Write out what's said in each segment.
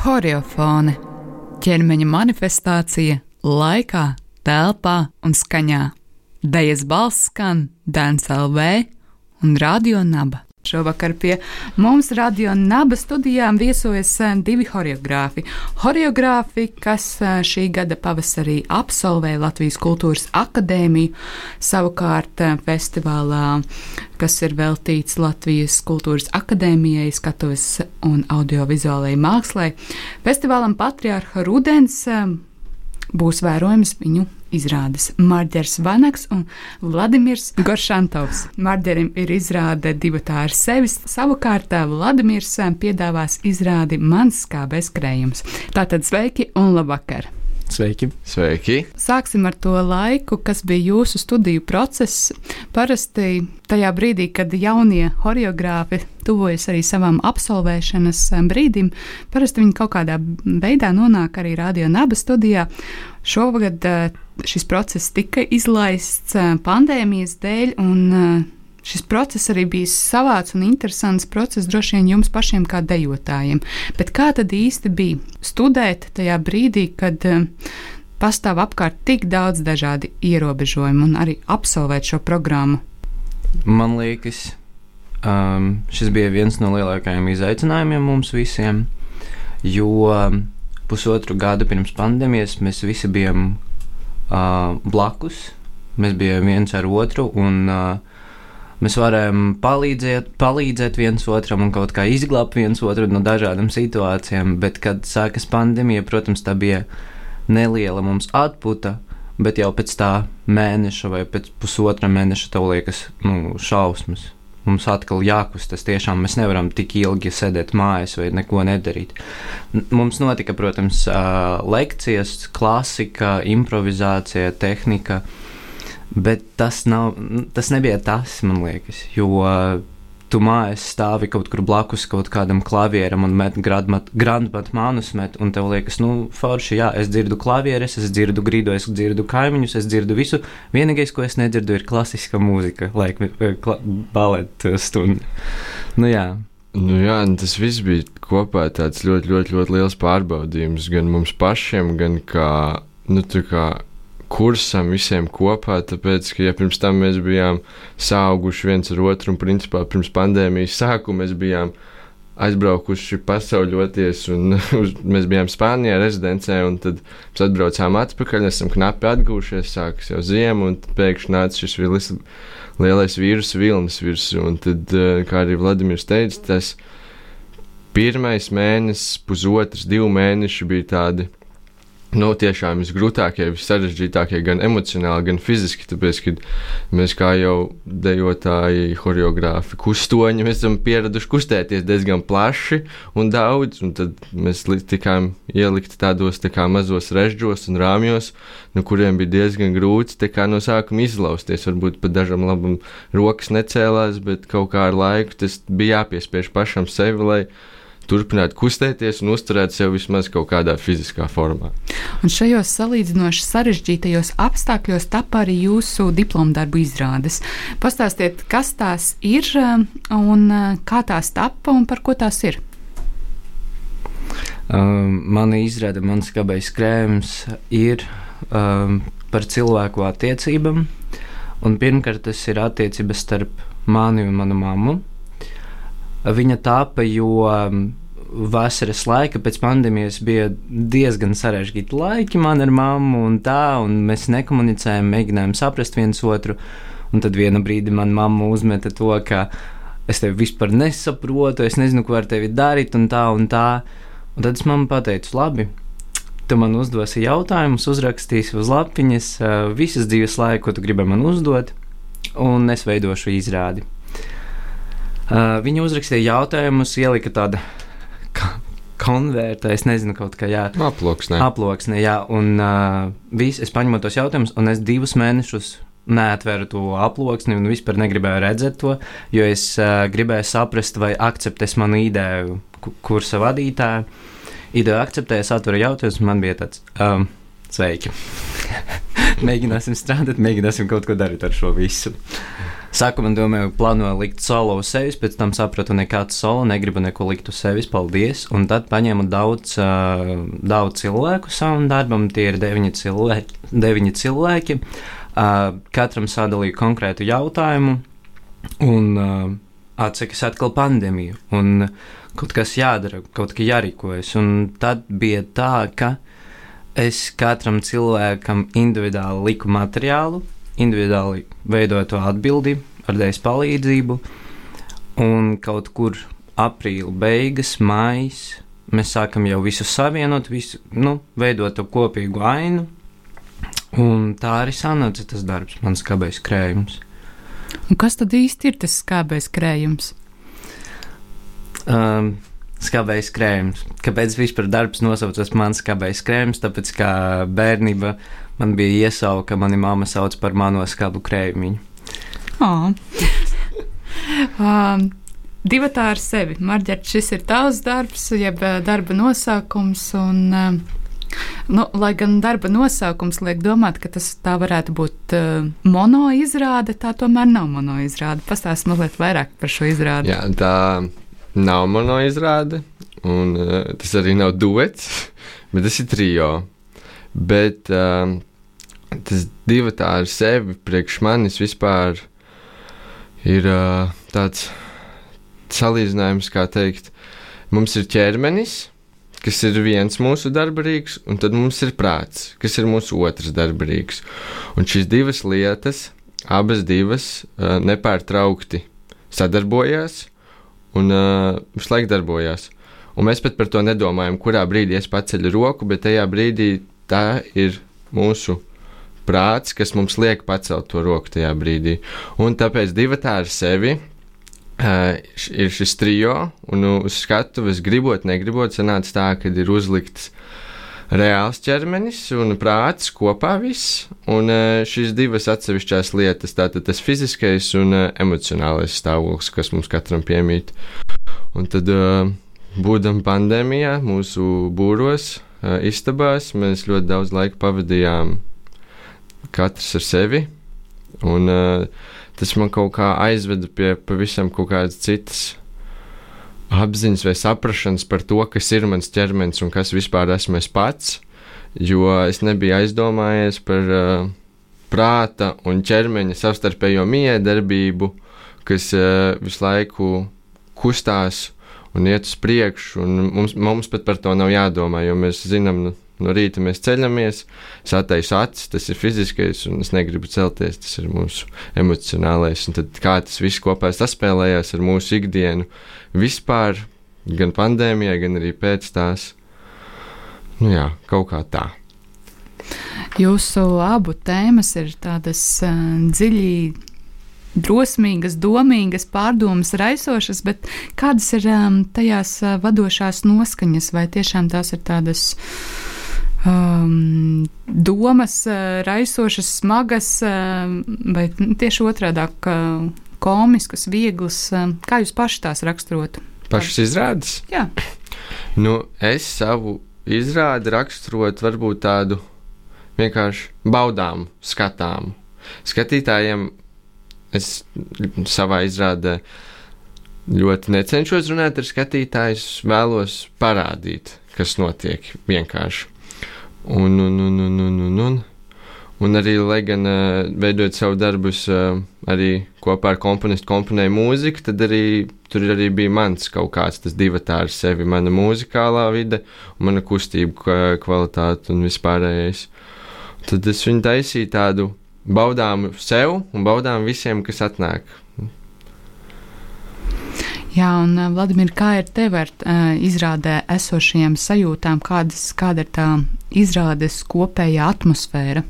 Horeofone - ķermeņa manifestācija laikā, telpā un skaņā. Dejas balss skan Dēns LV un Radio Naba. Šovakar pie mums radio naba studijām viesojas eh, divi horeogrāfi. Horeogrāfi, kas eh, šī gada pavasarī absolvēja Latvijas Kultūras akadēmiju, savukārt eh, festivālā, kas ir veltīts Latvijas Kultūras akadēmijai, skatuves un audiovizuālajai mākslai. Festivālam Patriārha Rudens būs vērojams viņu izrādes Marģers Vanaks un Vladimirs Goršantovs. Marģerim ir izrāde divi tā ar sevis, savukārt Vladimirs piedāvās izrādi Mans kā bezkrējums. Tātad sveiki un labvakar! Sveiki! Sveiki! Sāksim ar to laiku, kas bija jūsu studiju process. Parasti tajā brīdī, kad jaunie choreogrāfi tuvojas arī savam absolvēšanas brīdim, parasti viņi kaut kādā veidā nonāk arī radio naba studijā. Šogad šis process tika izlaists pandēmijas dēļ, un šis process arī bija savāds un interesants process droši vien jums pašiem kā dejotājiem. Bet kā tad īsti bija studēt tajā brīdī, kad pastāv apkārt tik daudz dažādi ierobežojumi un arī absolvēt šo programmu? Man liekas, um, šis bija viens no lielākajiem izaicinājumiem mums visiem, jo pusotru gadu pirms pandēmijas mēs visi bijām uh, blakus. Mēs bijām viens ar otru, un uh, mēs varējām palīdzēt, palīdzēt viens otram un kaut kā izglābt viens otru no dažādām situācijām. Bet, kad sākas pandēmija, protams, tā bija neliela mums atpūta, bet jau pēc tā mēneša vai pēc pusotra mēneša tev liekas nu, šausmas mums atkal jākustas. Tiešām mēs nevaram tik ilgi sēdēt mājās vai neko nedarīt. Mums notika, protams, lekcijas, klasika, improvizācija, tehnika. Bet tas, nav, tas nebija tas, man liekas, jo tu mājās stāvi kaut kur blakus kaut kādam klavieram un met grandmat mānus met, un tev liekas, nu, forši, jā, es dzirdu klavieres, es dzirdu grīdu, es dzirdu kaimiņus, es dzirdu visu. Vienīgais, ko es nedzirdu, ir klasiska mūzika, laika eh, kla baleta stunda. Nu, jā. Nu jā, tas viss bija kopā tāds ļoti, ļoti, ļoti liels pārbaudījums gan mums pašiem, gan kā, nu, kā kursam visiem kopā, tāpēc, ka ja pirms tam mēs bijām sauguši viens ar otru, un principā pirms pandēmijas sākuma mēs bijām aizbraukuši pasauļoties, un uz, mēs bijām Spānijā rezidencē, un tad mēs atbraucām atpakaļ, esam knapi atgūšies, sākas jau ziema, un pēkšņi nāca šis vilis, lielais vīrusu vilnis virsū, un tad, eh, kā arī Vladimirs teica, tas pirmais mēnesis, pusotrs, divi mēneši bija tādi nu, tiešām visgrūtākie, vissarežģītākie, gan emocionāli, gan fiziski. Tāpēc, kad mēs kā jau dejotāji, choreogrāfi, kustoņi, mēs esam pieraduši kustēties diezgan plaši un daudz, un tad mēs tikām ielikti tādos tā kā mazos režģos un rāmjos, no kuriem bija diezgan grūti no sākuma izlausties. Varbūt pat dažam labam rokas necēlās, bet kaut kā ar laiku tas bija jāpiespiež pašam sevi, turpināt kustēties un uzturēt sevi vismaz kaut kādā fiziskā formā. Un šajos salīdzinoši sarežģītajos apstākļos tapa arī jūsu diplomu darbu izrādes. Pastāstiet, kas tās ir um, un uh, kā tās tapa un par ko tās ir? Um, mana izrāde, mans skabais krēms ir um, par cilvēku attiecībām. Un pirmkārt, tas ir attiecības starp mani un manu mammu. Viņa tāpa, jo um, vasaras laika pēc pandēmijas bija diezgan sarežģīti laiki man ar mammu un tā, un mēs nekomunicējām, mēģinājām saprast viens otru. Un tad vienā brīdī man mamma uzmeta to, ka es tevi vispār nesaprotu, es nezinu, ko ar tevi darīt, un tā, un tā. Un tad es mamma pateicu, labi, tu man uzdosi jautājumus, uzrakstīsi uz lapiņas visas dzīves laiku, ko tu gribi man uzdot, un es veidošu izrādi. Uh, viņa uzrakstīja jautājumus, ielika tādu konvertē, es nezinu, kaut kā jā. Aploksnē. Aploksnē, jā, un uh, viss, es paņemu tos jautājumus, un es divus mēnešus neatveru to aploksni un vispār negribēju redzēt to, jo es uh, gribēju saprast, vai akceptēs manu ideju kursa vadītāju. Ideju akceptēju, es atveru jautājumus, man bija tāds. Um, Sveiki! mēģināsim strādāt, mēģināsim kaut ko darīt ar šo visu. Sākumā domāju, plānoju likt solo uz sevis, pēc tam sapratu, nekāds solo, negribu neko likt uz sevis, paldies. Un tad paņēmu daudz, uh, daudz cilvēku savam darbam, tie ir deviņi cilvēki. Deviņi cilvēki. Uh, katram sadalīju konkrētu jautājumu, un uh, atsakas atkal pandēmiju. Un kaut kas jādara, kaut kā jārīkojas. Un tad bija tā, ka es katram cilvēkam individuāli liku materiālu individuāli veidoju to atbildību ar dēļas palīdzību. Un kaut kur aprīļa beigas, maijs, mēs sākam jau visu savienot, visu, nu, veidot to kopīgu ainu. Un tā arī sanāca tas darbs, mans skābais krējums. Un kas tad īsti ir tas skābais krējums? Um, skābais krējums. Kāpēc vispār darbs nosaucas mans skābais krējums? Tāpēc, kā bērnība man bija iesauka, mani mamma sauc par mano skabu krējumiņu. Oh. um, Divi tā ar sevi. Marģert, šis ir tavs darbs, jeb darba nosaukums. Un, um, Nu, lai gan darba nosaukums liek domāt, ka tas tā varētu būt uh, mono izrāde, tā tomēr nav mono izrāde. Pastāstiet mazliet vairāk par šo izrādi. Jā, tā nav mono izrāde, un uh, tas arī nav duets, bet tas ir trijo. Bet uh, tas divi tā ar sevi priekš manis vispār ir uh, tāds salīdzinājums, kā teikt, mums ir ķermenis, kas ir viens mūsu darba rīks, un tad mums ir prāts, kas ir mūsu otrs darba rīks. Un šīs divas lietas, abas divas uh, nepārtraukti sadarbojās un uh, visu laiku darbojās. Un mēs pat par to nedomājam, kurā brīdī es paceļu roku, bet tajā brīdī tā ir mūsu prāts, kas mums liek pacelt to roku tajā brīdī. Un tāpēc divi tā ar sevi. Uh, ir šis trijo, un uz skatuves gribot, negribot, sanāca tā, ka ir uzlikts reāls ķermenis un prāts kopā viss, un uh, šīs divas atsevišķās lietas, tātad tas fiziskais un uh, emocionālais stāvoklis, kas mums katram piemīt. Un tad, uh, būdam pandēmijā, mūsu būros, istabās, mēs ļoti daudz laika pavadījām katrs ar sevi. Un, tas man kaut kā aizveda pie pavisam kaut kādas citas apziņas vai saprašanas par to, kas ir mans ķermenis un kas vispār esmu es pats. Jo es nebiju aizdomājies par uh, prāta un ķermeņa savstarpējo miedarbību, kas uh, visu laiku kustās un iet uz priekšu. Mums, mums pat par to nav jādomā, jo mēs zinām, nu, No rīta mēs ceļamies, es attaisu acis, tas ir fiziskais, un es negribu celties, tas ir mūsu emocionālais. Un tad kā tas viss kopā saspēlējās ar mūsu ikdienu vispār, gan pandēmijā, gan arī pēc tās. Nu jā, kaut kā tā. Jūsu abu tēmas ir tādas uh, dziļi drosmīgas, domīgas, pārdomas raisošas, bet kādas ir um, tajās uh, vadošās noskaņas, vai tiešām tās ir tādas um, domas, uh, raisošas, smagas, uh, vai tieši otrādi uh, - komiskas, vieglas. Kā jūs paši tās raksturotu? Pašas izrādes? Jā. Nu, es savu izrādi raksturotu varbūt tādu vienkārši baudām, skatām. Skatītājiem es savā izrādē ļoti necenšos runāt ar skatītājus, vēlos parādīt, kas notiek vienkārši. Un, un, un, un, un, un, un. un arī, lai gan uh, veidojot savu darbus, uh, arī kopā ar komponistu komponēju mūziku, tad arī tur arī bija mans kaut kāds tas divatā ar sevi, mana mūzikālā vide, mana kustība kvalitāte un vispārējais. Tad es viņu taisīju tādu baudām sev un baudām visiem, kas atnāk. Jā, un Vladimir, kā ir tev ar uh, izrādē esošajām sajūtām, kādas, kāda ir tā izrādes kopējā atmosfēra?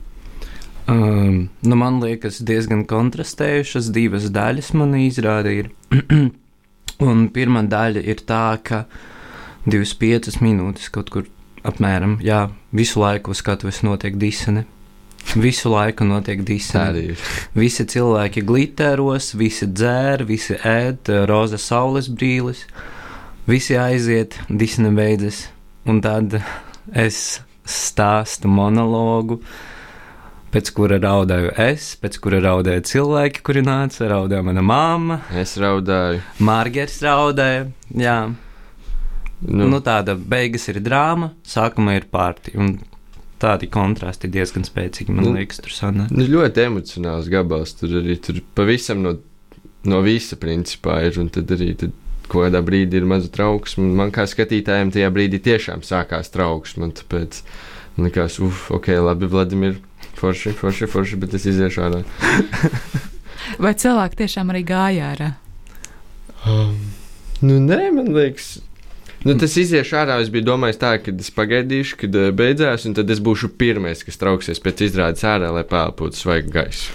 Um, nu man liekas, diezgan kontrastējušas divas daļas man izrāda ir. un pirmā daļa ir tā, ka 25 minūtes kaut kur apmēram, jā, visu laiku uz skatuves notiek disene. Visu laiku notiek diskusija. Visi cilvēki glitteros, visi dzēr, visi ēd, roza saules brīlis, visi aiziet, diskusija beidzas. Un tad es stāstu monologu, pēc kura raudāju es, pēc kura raudāja cilvēki, kuri nāca, raudāja mana mamma. Es raudāju. Mārgers raudāja. Jā. Nu. nu, tāda beigas ir drāma, sākuma ir pārti. Un tādi kontrasti diezgan spēcīgi, man nu, liekas, tur sanāk. Nu, ļoti emocionāls gabals. Tur arī tur pavisam no, no visa principā ir. Un tad arī tad kaut kādā brīdī ir maza trauksme. Man kā skatītājiem tajā brīdī tiešām sākās trauksme. Tāpēc man likās, uf, ok, labi, Vladimir, forši, forši, forši, bet es iziešu ārā. Vai cilvēki tiešām arī gāja ārā? Um, nu, nē, man liekas. Nu, tas izies ārā. Es biju domājis, tā, ka es pagaidīšu, kad uh, beidzās, un tad es būšu pirmais, kas trauksies pēc izrādes ārā, lai pelnītu svaigu gaisu.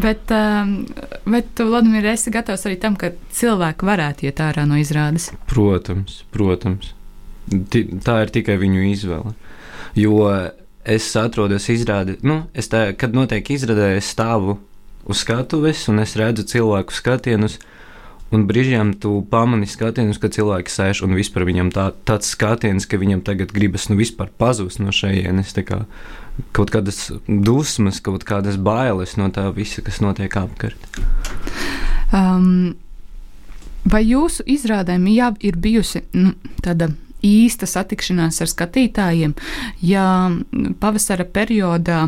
Bet, um, bet tu, Vladimir, esi gatavs arī tam, ka cilvēki varētu iet ārā no izrādes? Protams, protams. T tā ir tikai viņu izvēle. Jo es atrodos izrādē, nu, es tā, kad notiek izrādē, es stāvu uz skatuves un es redzu cilvēku skatienus Un brīžiem tu pamani skatienus, ka cilvēki sēž un vispār viņam tā, tāds skatiens, ka viņam tagad gribas nu vispār pazust no šejienes. Kā kaut kādas dusmas, kaut kādas bailes no tā visa, kas notiek apkārt. Um, vai jūsu izrādēm jau ir bijusi nu, tāda īsta satikšanās ar skatītājiem. Ja pavasara periodā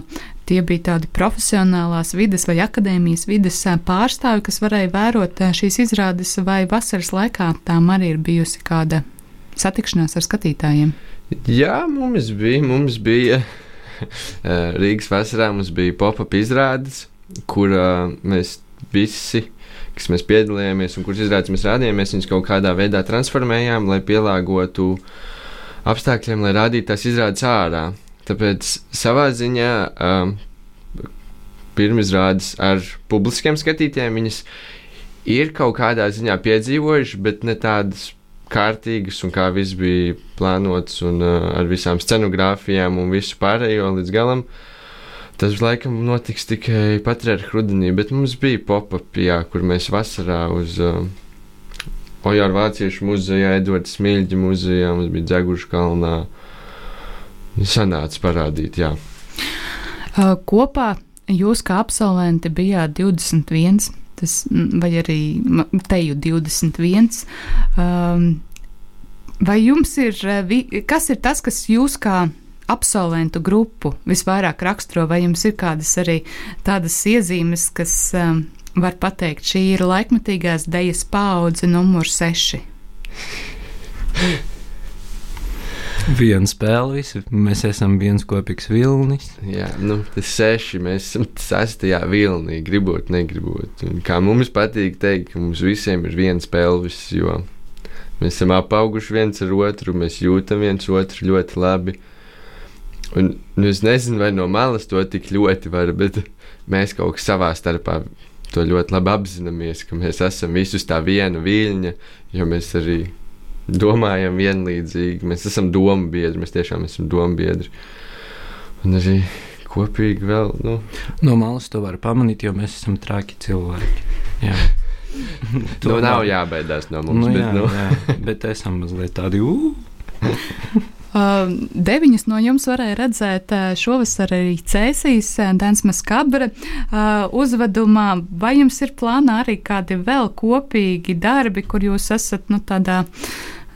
tie bija tādi profesionālās vides vai akadēmijas vides pārstāvi, kas varēja vērot šīs izrādes, vai vasaras laikā tām arī ir bijusi kāda satikšanās ar skatītājiem? Jā, mums bija. Mums bija Rīgas vasarā mums bija pop-up izrādes, kur mēs visi kas mēs piedalījāmies un kuras izrādes mēs rādījāmies, viņas kaut kādā veidā transformējām, lai pielāgotu apstākļiem, lai rādītu tās izrādes ārā. Tāpēc savā ziņā um, pirmizrādes ar publiskiem skatītājiem viņas ir kaut kādā ziņā piedzīvojušas, bet ne tādas kārtīgas un kā viss bija plānots un uh, ar visām scenogrāfijām un visu pārējo līdz galam. Uh, Tas laikam notiks tikai patriarcha rudenī, bet mums bija pop-upā, kur mēs vasarā uz uh, Ojāra Vāciešu muzejā, Edvards Smilģa muzejā, mums bija Dzeguša kalnā. Sanāca parādīt, jā. Kopā jūs kā absolventi bijāt 21, tas, vai arī teju 21. Um, vai jums ir, kas ir tas, kas jūs kā absolventu grupu visvairāk raksturo, vai jums ir kādas arī tādas iezīmes, kas um, var pateikt, šī ir laikmetīgās dejas paudze numur 6? Viena spēle, visi. mēs esam viens kopīgs vilnis. Jā, nu, tas seši, mēs esam sastajā vilnī, gribot, negribot. Un kā mums patīk teikt, ka mums visiem ir viens spēles, jo mēs esam apauguši viens ar otru, mēs jūtam viens otru ļoti labi. Un, nu, es nezinu, vai no malas to tik ļoti var, bet mēs kaut kā savā starpā to ļoti labi apzināmies, ka mēs esam visus tā viena viļņa, jo mēs arī domājam vienlīdzīgi. Mēs esam domu biedri, mēs tiešām esam domu biedri. Un arī kopīgi vēl. Nu. No malas to var pamanīt, jo mēs esam traki cilvēki. Jā. to nu, nav jābaidās no mums. Nu, bet, jā, nu. jā, bet esam mazliet tādi. Uh, deviņas no jums varēja redzēt šovasar arī Cēsīs, Densmas Kabra uzvedumā. Vai jums ir plānā arī kādi vēl kopīgi darbi, kur jūs esat nu, tādā,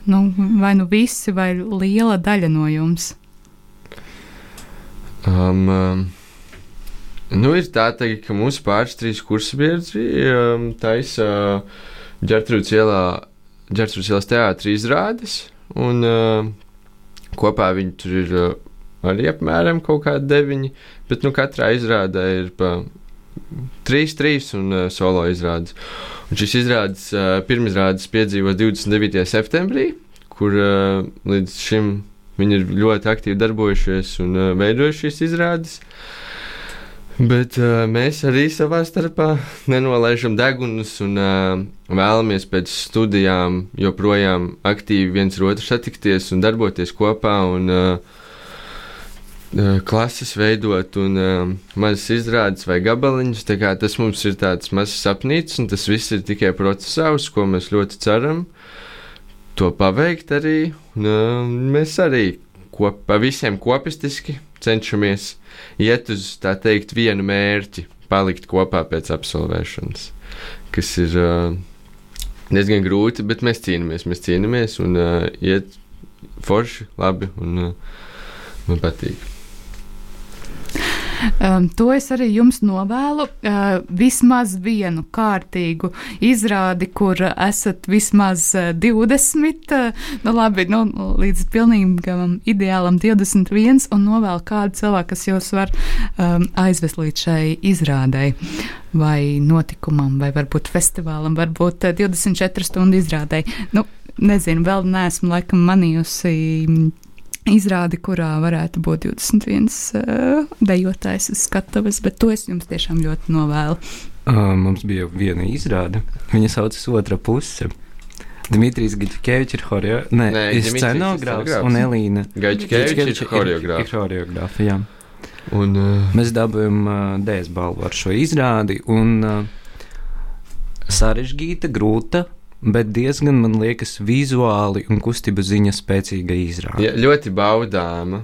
nu, vai nu visi, vai liela daļa no jums? Um, um, nu ir tā, teikt, ka mūsu pāris trīs kursabiedri um, taisa uh, Ģertrūdas ielā, Ģertrūdas ielas teātris izrādes. Un, uh, Kopā viņi tur ir uh, arī apmēram kaut kādi deviņi, bet nu, katrā izrādē ir pa trīs, trīs un uh, solo izrādes. Un šis izrādes, uh, pirmizrādes piedzīvos 29. septembrī, kur uh, līdz šim viņi ir ļoti aktīvi darbojušies un uh, veidojuši šīs izrādes. Bet uh, mēs arī savā starpā nenolaižam degunus un uh, vēlamies pēc studijām joprojām aktīvi viens otru satikties un darboties kopā un uh, klases veidot un uh, mazas izrādes vai gabaliņus. Tas mums ir tāds mazs sapnīts, un tas viss ir tikai procesā, uz ko mēs ļoti ceram to paveikt arī. Un, uh, mēs arī kop, pa visiem kopistiski cenšamies iet uz tā teikt vienu mērķi, palikt kopā pēc absolvēšanas, kas ir uh, diezgan grūti, bet mēs cīnāmies, mēs cīnāmies un uh, iet forši, labi un uh, man patīk. Um, to es arī jums novēlu. Uh, vismaz vienu kārtīgu izrādi, kur esat vismaz 20, uh, nu labi, nu, līdz pilnīgam ideālam 21, un novēlu kādu cilvēku, kas jūs var um, aizvest līdz šai izrādai. Vai notikumam, vai varbūt festivālam, varbūt 24 stundu izrādē. Nu, nezinu, vēl neesmu laikam manījusi izrādi, kurā varētu būt 21 uh, dejotājs uz skatuves, bet to es jums tiešām ļoti novēlu. Uh, mums bija viena izrāde, viņa saucas Otra puse. Dmitrijs Gaļķevičs ir choreogrāfs, ne, Nē, ir scenogrāfs un Elīna. Gaļķevičs ir choreogrāfs. Jā. Un, uh, Mēs dabūjām uh, DS balvu ar šo izrādi, un uh, sarežģīta, grūta, bet diezgan, man liekas, vizuāli un kustību ziņa spēcīga izrāde. jā, ļoti baudāma.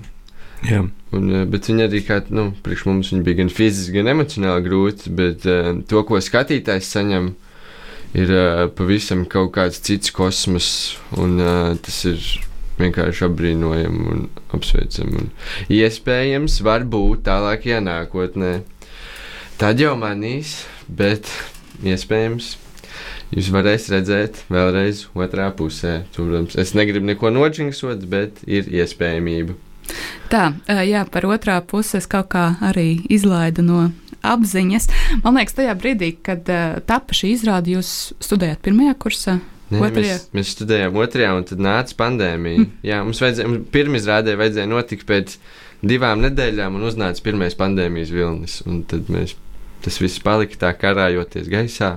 Jā. Un, uh, bet viņa arī, kā, nu, priekš mums bija gan fiziski, gan emocionāli grūta, bet uh, to, ko skatītājs saņem, ir uh, pavisam kaut kāds cits kosmos, un uh, tas ir vienkārši apbrīnojami un apsveicami. Un iespējams, varbūt tālākajā nākotnē. Tad jau manīs, bet iespējams. Jūs varēsiet redzēt vēlreiz otrā pusē. Protams, es negribu neko noģinksot, bet ir iespējamība. Tā, uh, jā, par otrā pusi es kaut kā arī izlaidu no apziņas. Man liekas, tajā brīdī, kad uh, tapa šī izrāde, jūs studējāt pirmajā kursā. Nē, Otrajā? mēs, mēs studējām otrajā, un tad nāca pandēmija. Mm. Jā, mums mums pirmizrādē vajadzēja notikt pēc divām nedēļām, un uznāca pirmais pandēmijas vilnis. Tad mēs, tas viss palika tā karājoties gaisā.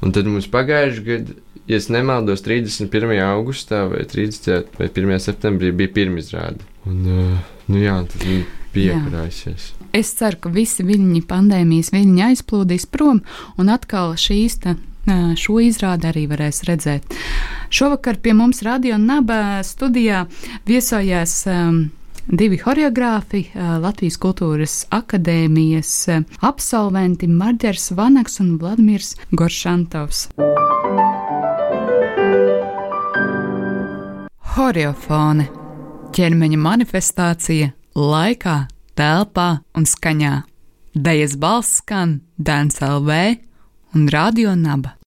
Un tad mums pagājušajā gadā, ja es nemaldos, 31. augustā vai 30. vai 1. septembrī bija pirmizrāde. Un, uh, nu jā, tad viņi bija Jā. iekrājusies. Es ceru, ka visi viņi pandēmijas viņi aizplūdīs prom, un atkal šīs ā, šo izrādi arī varēs redzēt. Šovakar pie mums Radio Naba studijā viesojās um, divi choreogrāfi, ā, Latvijas Kultūras akadēmijas ā, absolventi Marģers Vanaks un Vladimirs Goršantovs. Horeofone - ķermeņa manifestācija laikā, telpā un skaņā. Dejas balss skan Dēns LV un Radio Naba.